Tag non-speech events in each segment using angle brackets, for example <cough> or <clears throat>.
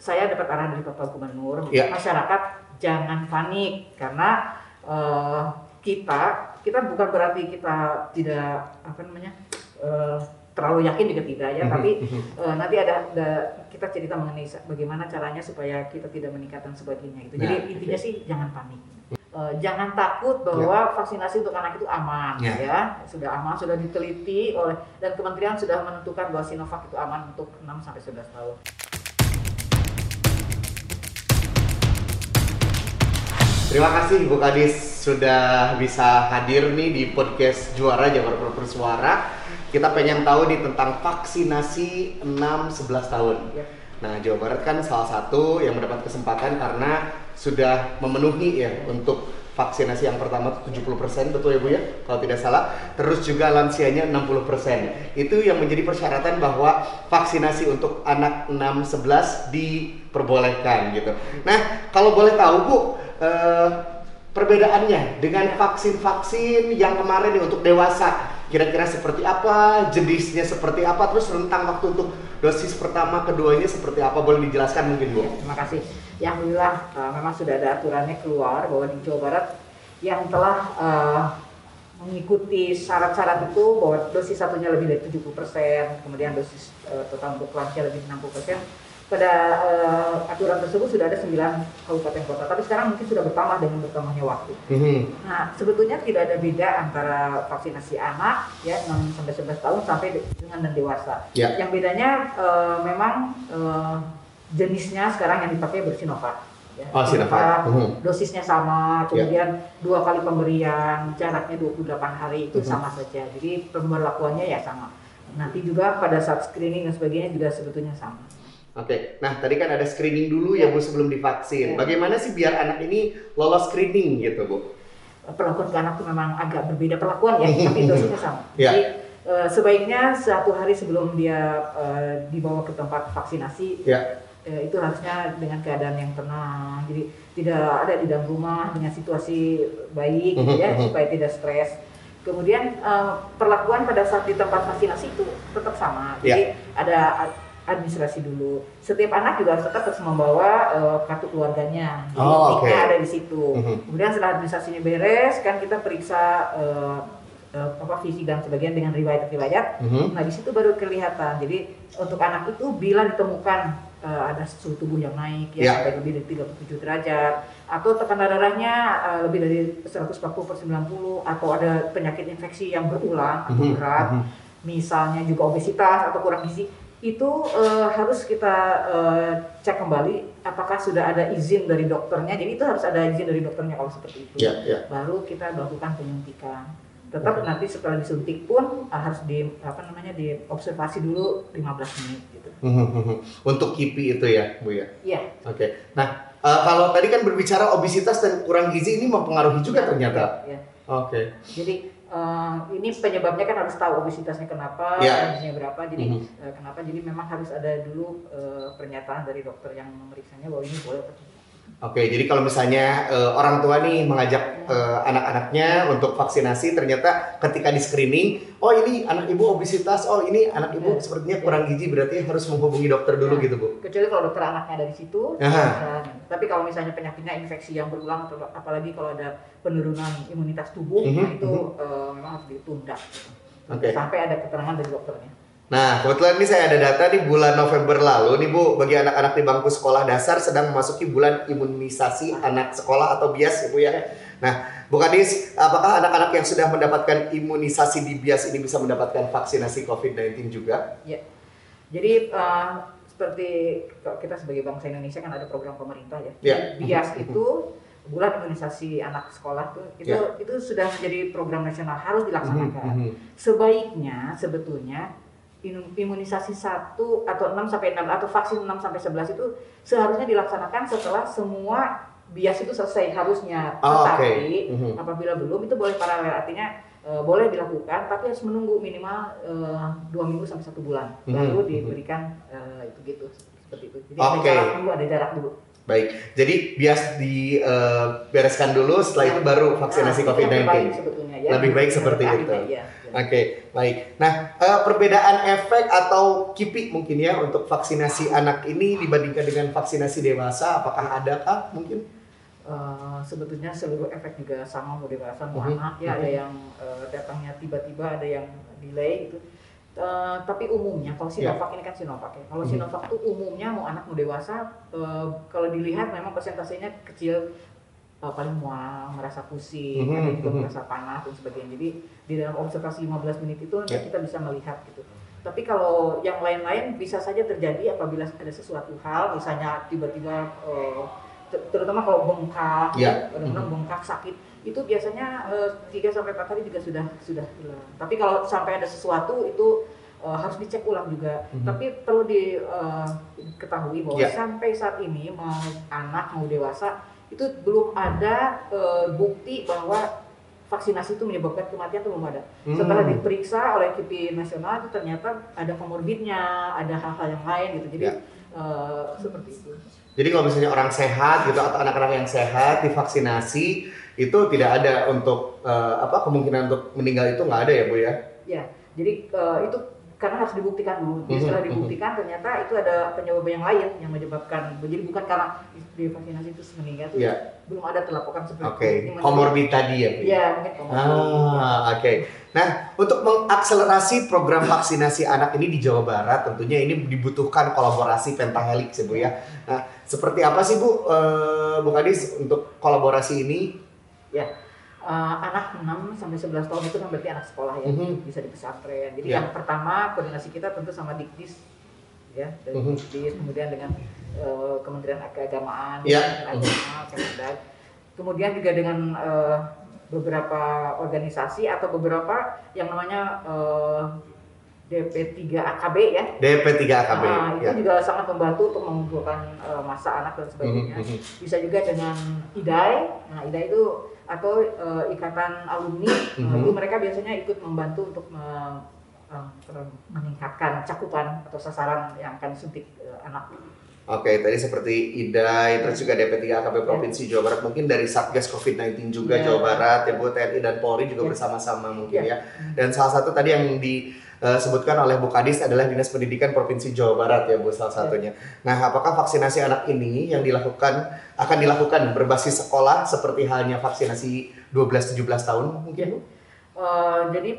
saya dapat arahan dari Bapak Gubernur, Ya. masyarakat jangan panik karena eh, kita kita bukan berarti kita tidak apa namanya eh, terlalu yakin juga tidak ya, Mhm, tapi eh, nanti ada, ada kita cerita mengenai bagaimana caranya supaya kita tidak menikah dan sebagainya itu. Jadi Nah, intinya sih jangan panik. Jangan takut bahwa vaksinasi untuk anak itu aman Ya. ya sudah aman sudah diteliti oleh dan kementerian sudah menentukan bahwa Sinovac itu aman untuk 6 sampai 11 tahun. Terima kasih Bu Kadis sudah bisa hadir nih di podcast Juara Jabar Bersuara. Kita pengen tahu nih tentang vaksinasi 6-11 tahun. Ya. Nah, Jawa Barat kan salah satu yang mendapat kesempatan karena sudah memenuhi ya untuk vaksinasi yang pertama tuh 70% betul ya Bu ya? Kalau tidak salah. Terus juga lansianya 60% itu yang menjadi persyaratan bahwa vaksinasi untuk anak 6-11 diperbolehkan gitu. Nah kalau boleh tahu Bu eh, perbedaannya dengan vaksin-vaksin yang kemarin nih untuk dewasa kira-kira seperti apa jenisnya seperti apa terus rentang waktu untuk dosis pertama keduanya seperti apa boleh dijelaskan mungkin Bu Terima kasih. Ya alhamdulillah uh, memang sudah ada aturannya keluar bahwa di Jawa Barat yang telah uh, mengikuti syarat-syarat itu bahwa dosis satunya lebih dari 70%, kemudian dosis uh, total untuk lansia lebih 60%. Pada uh, aturan tersebut sudah ada 9 kabupaten kota, tapi sekarang mungkin sudah bertambah dengan bertambahnya waktu. Mhm. Nah, sebetulnya tidak ada beda antara vaksinasi anak ya 6 sampai 11 tahun sampai de- dengan dan dewasa. Ya. Yang bedanya eh, memang eh, jenisnya sekarang yang dipakai bersinovac. Ya. Oh, Sinovac. Mhm. Dosisnya sama, kemudian dua kali pemberian, jaraknya 28 hari itu Mhm. sama saja. Jadi pemberlakuannya ya sama. Nanti juga pada saat screening dan sebagainya juga sebetulnya sama. Oke, nah tadi kan ada screening dulu ya Bu sebelum divaksin. Ya. Bagaimana sih biar anak ini lolos screening gitu Bu? perlakuan ke anak itu memang agak berbeda perlakuan ya, <laughs> tapi dosisnya sama. Ya. Jadi eh, sebaiknya satu hari sebelum dia eh, dibawa ke tempat vaksinasi, Ya. eh, itu harusnya dengan keadaan yang tenang. Jadi tidak ada di dalam rumah dengan situasi baik, gitu ya, <laughs> supaya tidak stres. Kemudian perlakuan pada saat di tempat vaksinasi itu tetap sama. Ya. Jadi ada ad- administrasi dulu. Setiap anak juga harus tetap harus membawa eh, kartu keluarganya. Jadi Oh, oke. ada di situ. Mhm. Kemudian setelah administrasinya beres, kan kita periksa eh, eh, apa fisik dan sebagainya dengan riwayat-riwayat. Mhm. Nah di situ baru kelihatan. Jadi untuk anak itu bila ditemukan eh, ada suhu tubuh yang naik Ya. ya sampai lebih dari 37 derajat atau tekanan darahnya eh, lebih dari 140 per 90 atau ada penyakit infeksi yang berulang atau Mhm. berat, Mhm. misalnya juga obesitas atau kurang gizi, itu eh, harus kita eh, cek kembali apakah sudah ada izin dari dokternya. Jadi itu harus ada izin dari dokternya kalau seperti itu Ya, ya. baru kita melakukan penyuntikan. Tetap nanti setelah disuntik pun uh, harus di apa namanya diobservasi dulu 15 menit gitu. Mhm, mhm. Untuk KIPI itu ya Bu ya. Iya. Oke. Nah, eh, kalau tadi kan berbicara obesitas dan kurang gizi ini mempengaruhi juga ternyata. Ya. Oke. Jadi uh, ini penyebabnya kan harus tahu obesitasnya kenapa, gizinya berapa. Jadi Mhm. uh, kenapa? Jadi memang harus ada dulu uh, pernyataan dari dokter yang memeriksanya bahwa ini boleh atau tidak. Oke, jadi kalau misalnya eh, orang tua nih mengajak eh, anak-anaknya untuk vaksinasi, ternyata ketika di screening, oh ini anak ibu obesitas, oh ini anak ibu Ya. sepertinya kurang gizi, berarti harus menghubungi dokter dulu Ya. gitu bu. Kecuali kalau dokter anaknya ada di situ. Aha. bisa. Tapi kalau misalnya penyakitnya infeksi yang berulang, atau apalagi kalau ada penurunan imunitas tubuh, Mhm, nah itu mhm. uh, memang harus ditunda. gitu. Oke. Sampai ada keterangan dari dokternya. Nah, kebetulan ini saya ada data di bulan November lalu nih Bu, bagi anak-anak di bangku sekolah dasar sedang memasuki bulan imunisasi anak sekolah atau BIAS ya Bu ya. Nah, Bu Kadis, apakah anak-anak yang sudah mendapatkan imunisasi di BIAS ini bisa mendapatkan vaksinasi COVID-19 juga? Ya. Jadi uh, seperti kita sebagai bangsa Indonesia kan ada program pemerintah ya. Ya. Bias itu bulan imunisasi anak sekolah tuh itu Ya. itu sudah menjadi program nasional harus dilaksanakan. Mhm, mhm. Sebaiknya sebetulnya imunisasi 1 atau 6 sampai 6 atau vaksin 6 sampai 11 itu seharusnya dilaksanakan setelah semua bias itu selesai harusnya. Oh. Tetapi Mhm. apabila belum itu boleh paralel artinya eh, boleh dilakukan tapi harus menunggu minimal eh, dua minggu sampai satu bulan Mhm, baru mhm. diberikan eh, itu gitu seperti itu. Jadi Oke. ada jarak dulu, ada jarak dulu. Baik, jadi bias dibereskan dulu, setelah itu baru vaksinasi Nah, COVID-19. itu yang terbaik sebetulnya ya. Lebih baik seperti itu. iya, Oke, baik. Nah, eh, perbedaan efek atau KIPI mungkin ya untuk vaksinasi anak ini dibandingkan dengan vaksinasi dewasa, apakah ada kah mungkin? Eh, sebetulnya seluruh efek juga sama mau dewasa mau Mhm, anak ya ada mhm. yang eh, datangnya tiba-tiba ada yang delay gitu Eh, tapi umumnya kalau Ya. Sinovac ini kan Sinovac ya kalau Mhm. Sinovac tuh umumnya mau anak mau dewasa eh, kalau dilihat memang persentasenya kecil eh, paling mual merasa pusing Mhm, ada juga mhm. merasa panas dan sebagainya jadi di dalam observasi 15 menit itu nanti Ya. kita bisa melihat gitu tapi kalau yang lain-lain bisa saja terjadi apabila ada sesuatu hal misalnya tiba-tiba eh, ter- terutama kalau bengkak, Ya. benar-benar bengkak sakit, itu biasanya 3 sampai 4 hari juga sudah sudah hilang. Tapi kalau sampai ada sesuatu itu eh, harus dicek ulang juga. Mhm. Tapi perlu diketahui bahwa Ya. sampai saat ini mau anak mau dewasa itu belum ada eh, bukti bahwa vaksinasi itu menyebabkan kematian itu belum ada. Hmm. Setelah diperiksa oleh KIPI nasional itu ternyata ada komorbidnya, ada hal-hal yang lain gitu. Jadi Ya. eh, seperti itu. Jadi kalau misalnya orang sehat gitu atau anak-anak yang sehat divaksinasi itu tidak ada untuk eh, apa kemungkinan untuk meninggal itu nggak ada ya bu ya? Ya, jadi eh, itu karena harus dibuktikan dulu. Jadi Mhm, setelah dibuktikan ternyata itu ada penyebab yang lain yang menyebabkan. Jadi bukan karena divaksinasi itu meninggal itu Iya. belum ada terlaporkan seperti Oke, itu. Ini masih- komorbid tadi ya? Ya, mungkin komorbid. Ah, oke. Nah, untuk mengakselerasi program vaksinasi anak ini di Jawa Barat, tentunya ini dibutuhkan kolaborasi pentahelix ya Bu ya. Nah, seperti apa sih Bu, eh, Bu Kadis untuk kolaborasi ini? Eh, anak 6 sampai 11 tahun itu kan berarti anak sekolah ya, Mhm. bisa di pesantren. Jadi Ya. yang pertama koordinasi kita tentu sama Dikdis ya, dari Mhm. Dikdis kemudian dengan eh, Kementerian Keagamaan, Ya. Kementerian Agama, Kemendag. Kemudian juga dengan eh, beberapa organisasi atau beberapa yang namanya eh, DP3 AKB ya. DP3 AKB. Nah, itu ya. juga sangat membantu untuk mengumpulkan eh, masa anak dan sebagainya Mhm, mhm. bisa juga dengan IDAI. Nah, IDAI itu atau eh, ikatan alumni eh, Mhm. itu mereka biasanya ikut membantu untuk me- eh, meningkatkan cakupan atau sasaran yang akan disuntik eh, anak. Oke, tadi seperti IDAI, terus juga DP3 AKB Provinsi Jawa Barat, mungkin dari Satgas COVID-19 juga Ya. Jawa Barat, ya Bu, TNI dan Polri juga Ya. bersama-sama mungkin Ya. ya. Dan salah satu tadi yang disebutkan oleh Bu Kadis adalah Dinas Pendidikan Provinsi Jawa Barat ya Bu salah satunya. Nah, apakah vaksinasi anak ini yang dilakukan akan dilakukan berbasis sekolah seperti halnya vaksinasi 12-17 tahun mungkin Bu? Eh, jadi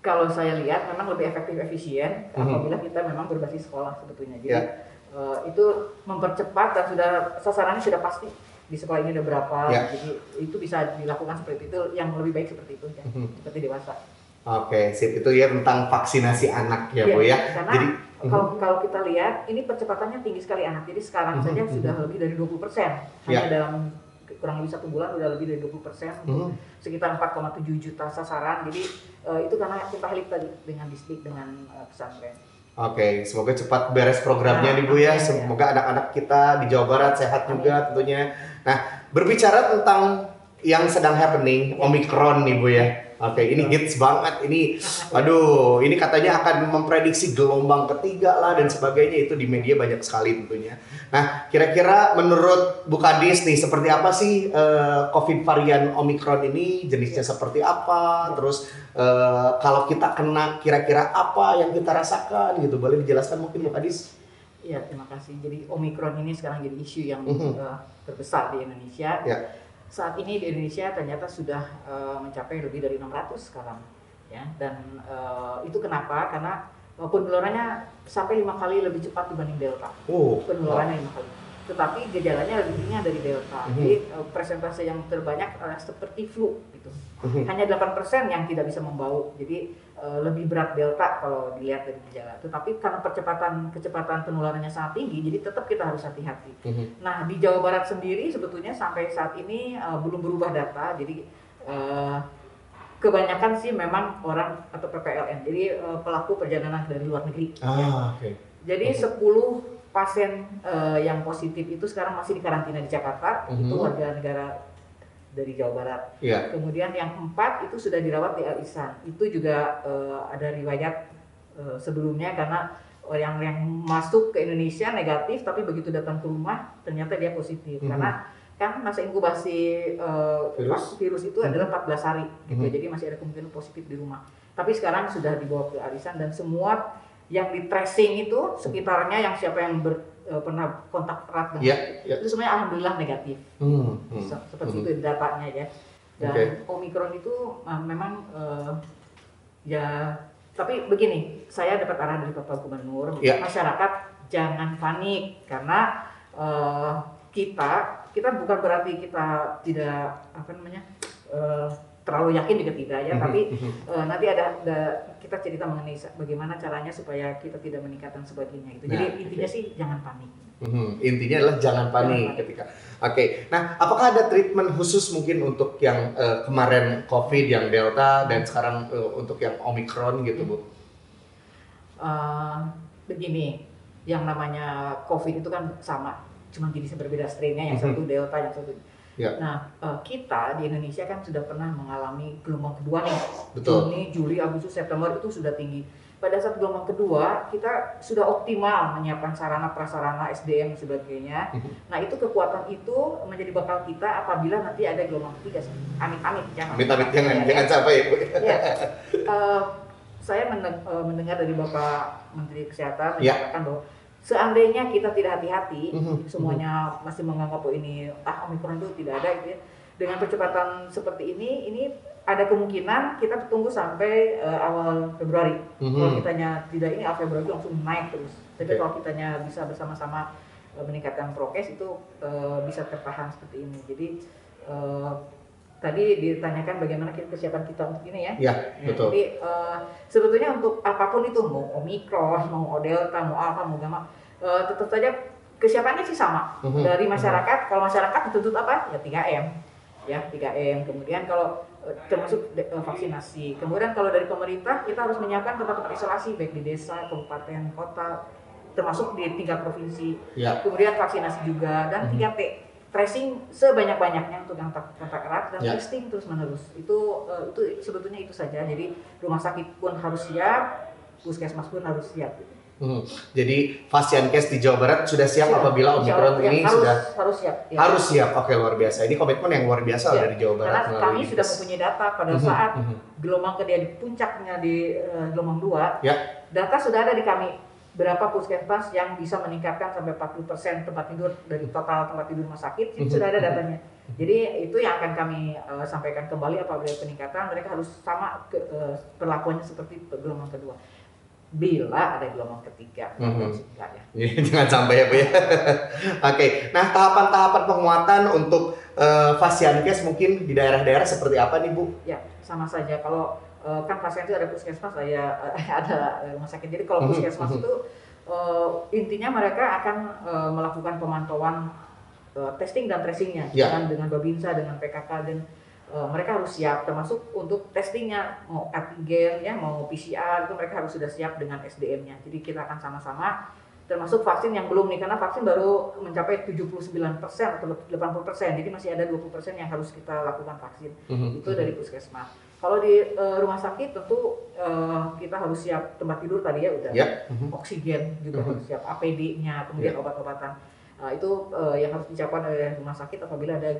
kalau saya lihat memang lebih efektif efisien Mhm. apabila kita memang berbasis sekolah sebetulnya. Jadi Ya. eh, itu mempercepat dan sudah sasarannya sudah pasti di sekolah ini ada berapa. Ya. Jadi itu bisa dilakukan seperti itu yang lebih baik seperti itu ya, Mhm. seperti dewasa. Oke, sip itu ya tentang vaksinasi anak ya Iya, Bu ya. Karena Jadi kalau kalau kita lihat ini percepatannya tinggi sekali anak. Jadi sekarang Mhm, saja mhm. sudah lebih dari 20%. Hanya Ya. dalam kurang lebih satu bulan sudah lebih dari 20% Mhm. untuk sekitar 4,7 juta sasaran. Jadi eh, itu karena kita helik tadi dengan distrik dengan eh, pesantren. Oke, semoga cepat beres programnya Nah, nih Bu ya. iya, iya. Semoga anak-anak kita di Jawa Barat sehat juga tentunya. Nah, berbicara tentang yang sedang happening, Omicron nih Bu ya. Oke, ini hits banget. Ini, aduh, ini katanya akan memprediksi gelombang ketiga lah dan sebagainya. Itu di media banyak sekali tentunya. Nah, kira-kira menurut Bu Kadis nih, seperti apa sih eh, COVID varian Omicron ini? Jenisnya seperti apa? Terus eh, kalau kita kena, kira-kira apa yang kita rasakan gitu? Boleh dijelaskan mungkin Bu Kadis? Iya, terima kasih. Jadi Omikron ini sekarang jadi isu yang Mhm. eh, terbesar di Indonesia. Ya. Saat ini di Indonesia ternyata sudah eh, mencapai lebih dari 600 sekarang, ya. Dan eh, itu kenapa? Karena eh, penularannya sampai lima kali lebih cepat dibanding Delta. Oh, Penularannya lima kali. Tetapi gejalanya lebih ringan dari Delta. Mhm. Jadi eh, persentase yang terbanyak adalah seperti flu gitu. Mhm. Hanya 8% yang tidak bisa membau. Jadi eh, lebih berat delta kalau dilihat dari gejala. Tetapi karena percepatan kecepatan penularannya sangat tinggi, jadi tetap kita harus hati-hati. Mhm. Nah di Jawa Barat sendiri sebetulnya sampai saat ini eh, belum berubah data. Jadi eh, kebanyakan sih memang orang atau PPLN, jadi pelaku perjalanan dari luar negeri. ya. Ah, oke. Jadi Mhm. 10 pasien eh, yang positif itu sekarang masih di karantina di Jakarta, itu Mhm. warga negara dari Jawa Barat. Iya. Kemudian yang empat itu sudah dirawat di Al Ihsan. Itu juga eh, ada riwayat eh, sebelumnya karena oh, yang yang masuk ke Indonesia negatif tapi begitu datang ke rumah ternyata dia positif Mhm. karena kan masa inkubasi eh, Virus? virus itu adalah 14 hari gitu Mhm. jadi masih ada kemungkinan positif di rumah tapi sekarang sudah dibawa ke arisan dan semua yang di tracing itu sekitarnya yang siapa yang ber- eh, pernah kontak erat dengan Iya, iya. itu semuanya alhamdulillah negatif Hmm, hmm, Se- seperti hmm. itu datanya ya dan Oke. omikron itu uh, memang uh, ya tapi begini saya dapat arahan dari bapak gubernur Iya. masyarakat jangan panik karena uh, kita kita bukan berarti kita tidak apa namanya uh, terlalu yakin juga tidak ya Mhm, tapi uh, nanti ada, ada kita cerita mengenai bagaimana caranya supaya kita tidak meningkat dan sebagainya gitu jadi Nah, intinya sih jangan panik Mhm, Intinya adalah jangan panik Jangan ketika. Oke, nah apakah ada treatment khusus mungkin untuk yang eh, kemarin COVID, yang Delta, dan sekarang eh, untuk yang Omicron gitu bu? Eh, begini, yang namanya COVID itu kan sama, cuma jenisnya berbeda strainnya, yang Mhm. satu delta, yang satu. Ya. Nah, eh, kita di Indonesia kan sudah pernah mengalami gelombang kedua nih. Betul. Juni, Juli, Agustus, September itu sudah tinggi. Pada saat gelombang kedua, kita sudah optimal menyiapkan sarana prasarana SDM dan sebagainya. Mhm. Nah, itu kekuatan itu menjadi bakal kita apabila nanti ada gelombang ketiga. Amit-amit, jangan. Amit-amit jangan Ya, jangan sampai ya bu. Ya. Eh, saya eh, mendengar dari Bapak Menteri Kesehatan Ya. bahwa seandainya kita tidak hati-hati, Mhm. semuanya masih menganggap bahwa ini ah omikron itu tidak ada gitu ya. Dengan percepatan seperti ini, ini ada kemungkinan kita tunggu sampai eh, awal Februari. Mhm. Kalau kitanya tidak ini awal Februari langsung naik terus. Tapi Oke. kalau kitanya bisa bersama-sama eh, meningkatkan prokes itu eh, bisa tertahan seperti ini. Jadi eh, tadi ditanyakan bagaimana kita- kesiapan kita untuk ini ya. Ya, Ya, betul. Jadi eh, sebetulnya untuk apa pun itu mau omikron, mau delta, mau alpha, mau gamma, eh, tetap saja kesiapannya sih sama Mhm. dari masyarakat. Kalau masyarakat dituntut apa? Ya 3M, ya 3M. Kemudian kalau eh, termasuk de- vaksinasi. Kemudian kalau dari pemerintah kita harus menyiapkan tempat-tempat isolasi baik di desa, kabupaten, kota, termasuk di tingkat provinsi. Ya. Kemudian vaksinasi juga dan Mhm. 3T tracing sebanyak-banyaknya untuk yang kontak erat dan Ya. testing terus menerus itu eh, itu sebetulnya itu saja jadi rumah sakit pun harus siap puskesmas pun harus siap Mhm. Jadi Fasiankes di Jawa Barat sudah siap Siap. apabila Allah, ya, ini harus, sudah harus siap ya. harus siap. Oke luar biasa. Ini komitmen yang luar biasa Ya. dari Jawa Barat karena kami sudah mempunyai data pada Mhm, saat mhm. gelombang kedua di puncaknya di eh, gelombang dua Ya. data sudah ada di kami berapa puskesmas yang bisa meningkatkan sampai 40% tempat tidur dari total tempat tidur rumah sakit itu sudah ada datanya jadi itu yang akan kami eh, sampaikan kembali apabila peningkatan mereka harus sama ke, eh, perlakuannya seperti gelombang kedua bila ada gelombang ketiga sih enggak ya Iya, <laughs> Jangan sampai ya Bu ya. <laughs> Oke, nah tahapan-tahapan penguatan untuk eh, Fasiankes mungkin di daerah-daerah seperti apa nih Bu? Ya, sama saja. Kalau eh, kan pasien itu ada puskesmas, saya <laughs> ada rumah sakit. Jadi kalau Mhm, puskesmas mhm. itu eh, intinya mereka akan eh, melakukan pemantauan eh, testing dan tracingnya Ya. dengan dengan babinsa, dengan PKK dan eh, mereka harus siap termasuk untuk testingnya mau antigen ya mau PCR itu mereka harus sudah siap dengan SDM-nya. Jadi kita akan sama-sama termasuk vaksin yang belum nih karena vaksin baru mencapai 79% atau 80% jadi masih ada 20% yang harus kita lakukan vaksin Mhm, itu dari puskesmas. Kalau di eh, rumah sakit tentu eh, kita harus siap tempat tidur tadi ya udah. Ya. Mhm. Oksigen juga Mhm. harus siap, APD-nya, kemudian obat-obatan. Nah, itu eh, yang harus disiapkan oleh rumah sakit apabila ada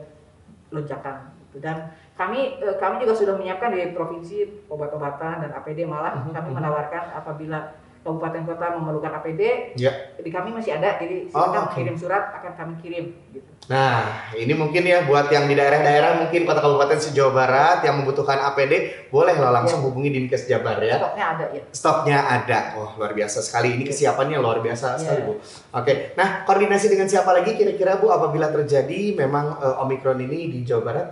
lonjakan. gitu. Dan kami eh, kami juga sudah menyiapkan di provinsi obat-obatan dan APD malah Mhm. kami menawarkan apabila kabupaten kota memerlukan APD Ya. di kami masih ada jadi Oh, silakan oke. kirim surat akan kami kirim gitu. Nah, ini mungkin ya buat yang di daerah-daerah mungkin kota kabupaten se-Jawa Barat yang membutuhkan APD, boleh lah langsung Ya. hubungi Dinkes Jabar ya. Stoknya ada ya. Stoknya ada. Wah, luar biasa sekali. Ini kesiapannya luar biasa sekali, Ya. Bu. Oke. Nah, koordinasi dengan siapa lagi kira-kira Bu apabila terjadi memang eh, Omikron ini di Jawa Barat?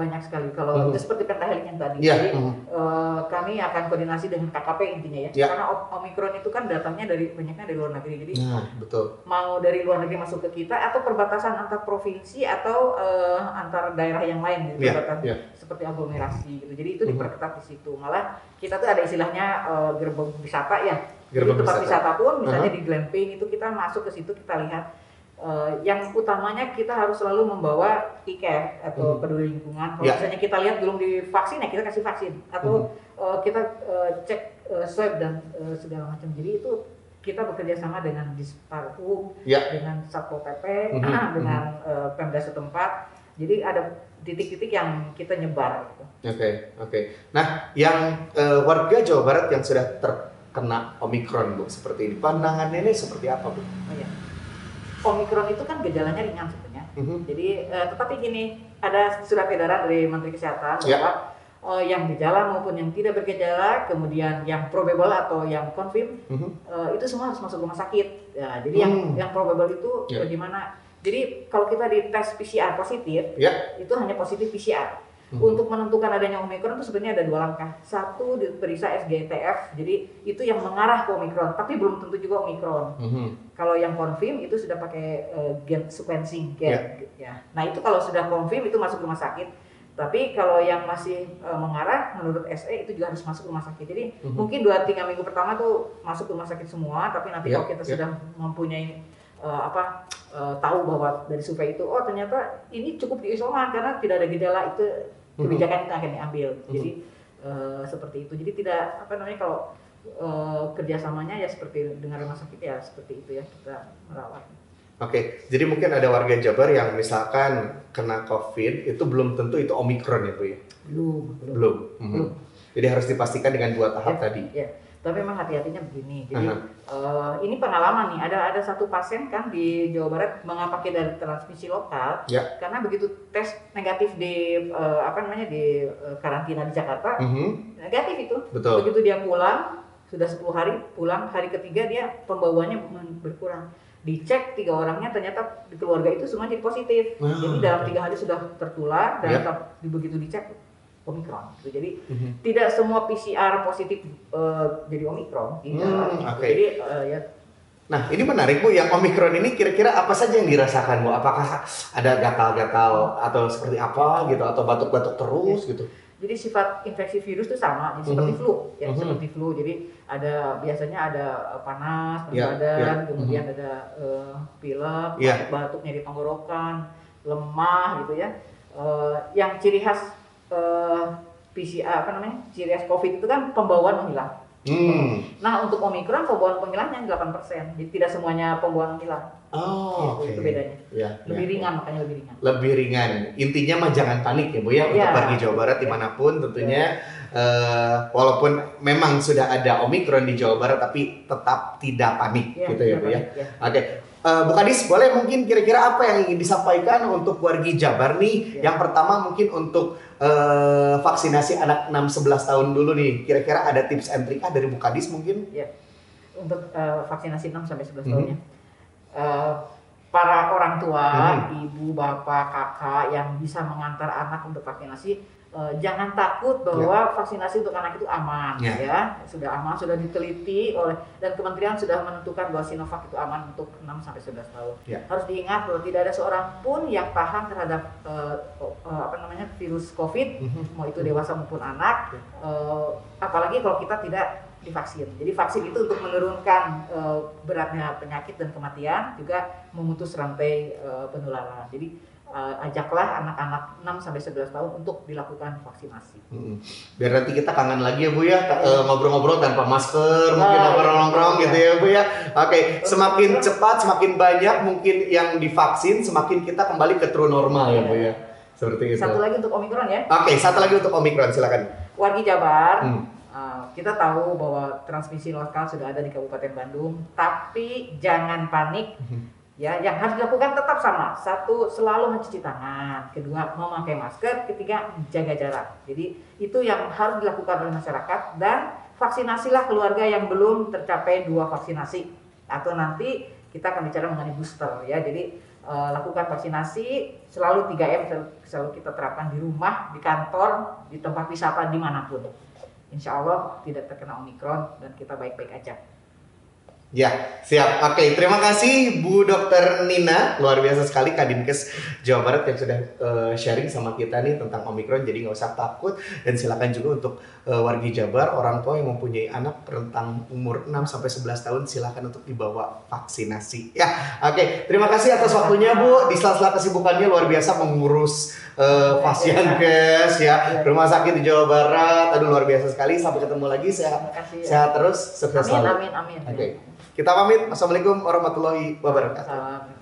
Banyak sekali kalau Mhm. itu seperti pentahelik yang tadi Iya, jadi mhm. eh, kami akan koordinasi dengan KKP intinya ya Iya. karena omikron itu kan datangnya dari banyaknya dari luar negeri jadi Nah, betul. mau dari luar negeri masuk ke kita atau perbatasan antar provinsi atau eh, antar daerah yang lain gitu perbatasan iya. seperti aglomerasi gitu jadi itu Mhm. diperketat di situ malah kita tuh ada istilahnya eh, gerbong wisata ya Gerbong jadi tempat wisata. wisata pun misalnya Aha. di glamping itu kita masuk ke situ kita lihat eh, yang utamanya kita harus selalu membawa tiket atau Mhm. peduli lingkungan. Kalau Ya. misalnya kita lihat belum divaksin ya kita kasih vaksin atau Mhm. eh, kita eh, cek eh, swab dan eh, segala macam. Jadi itu kita bekerja sama dengan Disparhub, Ya. dengan Satpol PP, Mhm, <clears throat> dengan eh, Pemda setempat. Jadi ada titik-titik yang kita nyebar. Gitu. Oke, oke. Nah, yang eh, warga Jawa Barat yang sudah terkena Omikron, Bu, seperti ini, pandangannya ini seperti apa, Bu? Oh, iya. Omikron itu kan gejalanya ringan sebenarnya. Mhm. Jadi, eh, tetapi gini, ada surat edaran dari Menteri Kesehatan Ya. bahwa eh, yang gejala maupun yang tidak bergejala, kemudian yang probable atau yang confirm, Mhm. eh, itu semua harus masuk rumah sakit. Ya, jadi yang Hmm. yang probable itu Ya. bagaimana? Jadi kalau kita di tes PCR positif, Ya. itu hanya positif PCR. Mhm. Untuk menentukan adanya Omikron itu sebenarnya ada dua langkah. Satu diperiksa SGTF, jadi itu yang mengarah ke Omikron, tapi belum tentu juga Omikron. Mhm. Kalau yang confirm itu sudah pakai eh, gen sequencing gen. Ya. Ya. Nah itu kalau sudah confirm itu masuk rumah sakit. Tapi kalau yang masih eh, mengarah, menurut SE itu juga harus masuk rumah sakit. Jadi Mhm. mungkin dua tiga minggu pertama tuh masuk rumah sakit semua. Tapi nanti Ya, kalau kita ya. sudah mempunyai eh, apa eh, tahu bahwa dari survei itu, oh ternyata ini cukup diisoman karena tidak ada gejala itu. Kebijakan itu akan diambil. Mhm. Jadi eh, seperti itu. Jadi tidak apa namanya kalau eh, kerjasamanya ya seperti dengan rumah sakit ya seperti itu ya kita merawat. Oke, jadi mungkin ada warga Jabar yang misalkan kena COVID itu belum tentu itu Omikron ya, Bu ya? Belum, belum. Belum. Mhm. Belum. Jadi harus dipastikan dengan dua tahap tadi. Ya, tapi memang hati-hatinya begini. Jadi Aha. eh, ini pengalaman nih. Ada ada satu pasien kan di Jawa Barat mengapa dari transmisi lokal Ya. karena begitu tes negatif di eh, apa namanya di eh, karantina di Jakarta Mhm. negatif itu. Betul. Begitu dia pulang sudah 10 hari pulang hari ketiga dia pembawaannya berkurang. Dicek tiga orangnya ternyata di keluarga itu semua jadi positif. Ah, Jadi dalam tiga hari sudah tertular dan Ya. tetap begitu dicek omikron. Gitu. Jadi Mhm. tidak semua PCR positif eh, jadi omikron. Tidak. Hmm, oke. Jadi eh, ya Nah, ini menarik Bu, yang Omikron ini kira-kira apa saja yang dirasakan Bu? Apakah ada gatal-gatal atau seperti apa gitu atau batuk-batuk terus gitu? jadi sifat infeksi virus itu sama, jadi seperti Mhm. flu, ya Mhm. seperti flu. Jadi ada biasanya ada eh, panas, Ya, badan, ya. kemudian ada eh, pilek, Ya. batuk nyeri tenggorokan, lemah gitu ya. Eh, yang ciri khas eh, PCR apa namanya? Ciri khas COVID itu kan pembawaan menghilang. Hmm. Nah, untuk Omikron pembawaan penghilangnya 8%. Jadi tidak semuanya pembawaan menghilang. Oh, oke. Itu bedanya. Ya, Lebih ya. ringan makanya lebih ringan. Lebih ringan. Intinya mah jangan panik ya Bu ya untuk Ya. pergi Jawa Barat di mana pun tentunya eh, walaupun memang sudah ada Omikron di Jawa Barat tapi tetap tidak panik gitu ya Bu ya. ya. Oke, Eh, Bu Kadis boleh mungkin kira-kira apa yang ingin disampaikan untuk wargi Jabar nih? Ya. Yang pertama mungkin untuk eh, vaksinasi anak 6-11 tahun dulu nih. Kira-kira ada tips and trick ah dari Bu Kadis mungkin? untuk eh, vaksinasi 6 sampai 11 Mhm. tahunnya. Eh, para orang tua, Mhm. ibu, bapak, kakak yang bisa mengantar anak untuk vaksinasi eh, jangan takut bahwa vaksinasi untuk anak itu aman Ya. ya. Sudah aman, sudah diteliti oleh dan kementerian sudah menentukan bahwa Sinovac itu aman untuk 6 sampai 11 tahun. Ya. Harus diingat bahwa tidak ada seorang pun yang tahan terhadap eh, eh, apa namanya virus Covid mau itu dewasa maupun anak, Ya. eh, apalagi kalau kita tidak divaksin. Jadi vaksin itu untuk menurunkan eh, beratnya penyakit dan kematian, juga memutus rantai eh, penularan. Jadi eh, ajaklah anak-anak 6 sampai 11 tahun untuk dilakukan vaksinasi. Mm-mm. Biar nanti kita kangen lagi ya Bu ya eh, ngobrol-ngobrol tanpa masker, mungkin Ah, nongkrong-nongkrong iya. gitu ya Bu ya. Oke, semakin cepat, semakin banyak mungkin yang divaksin, semakin kita kembali ke true normal ya Bu ya. Seperti itu. Satu lagi untuk Omikron ya, Oke, satu lagi untuk Omikron silakan. wargi Jabar. Hmm. eh, kita tahu bahwa transmisi lokal sudah ada di Kabupaten Bandung, tapi jangan panik. Mhm. Ya, yang harus dilakukan tetap sama. Satu, selalu mencuci tangan. Kedua, memakai masker. Ketiga, jaga jarak. Jadi itu yang harus dilakukan oleh masyarakat dan vaksinasilah keluarga yang belum tercapai dua vaksinasi. Atau nanti kita akan bicara mengenai booster ya. Jadi eh, lakukan vaksinasi selalu 3M selalu, selalu kita terapkan di rumah, di kantor, di tempat wisata di mana pun. Insya Allah tidak terkena Omikron dan kita baik-baik aja. Ya, siap. Oke, terima kasih Bu Dokter Nina, luar biasa sekali Kadinkes Jawa Barat yang sudah eh, sharing sama kita nih tentang Omikron. Jadi nggak usah takut dan silakan juga untuk eh, wargi Jabar, orang tua yang mempunyai anak rentang umur 6 sampai 11 tahun silakan untuk dibawa vaksinasi. Ya, oke. Terima kasih atas waktunya Bu. Di sela-sela kesibukannya luar biasa mengurus eh, pasienkes ya, rumah sakit di Jawa Barat. Aduh luar biasa sekali. Sampai ketemu lagi. Sehat, Terima kasih. sehat terus, sukses Amin, selalu. amin, amin. Oke. Kita pamit. Assalamualaikum warahmatullahi wabarakatuh. Salam.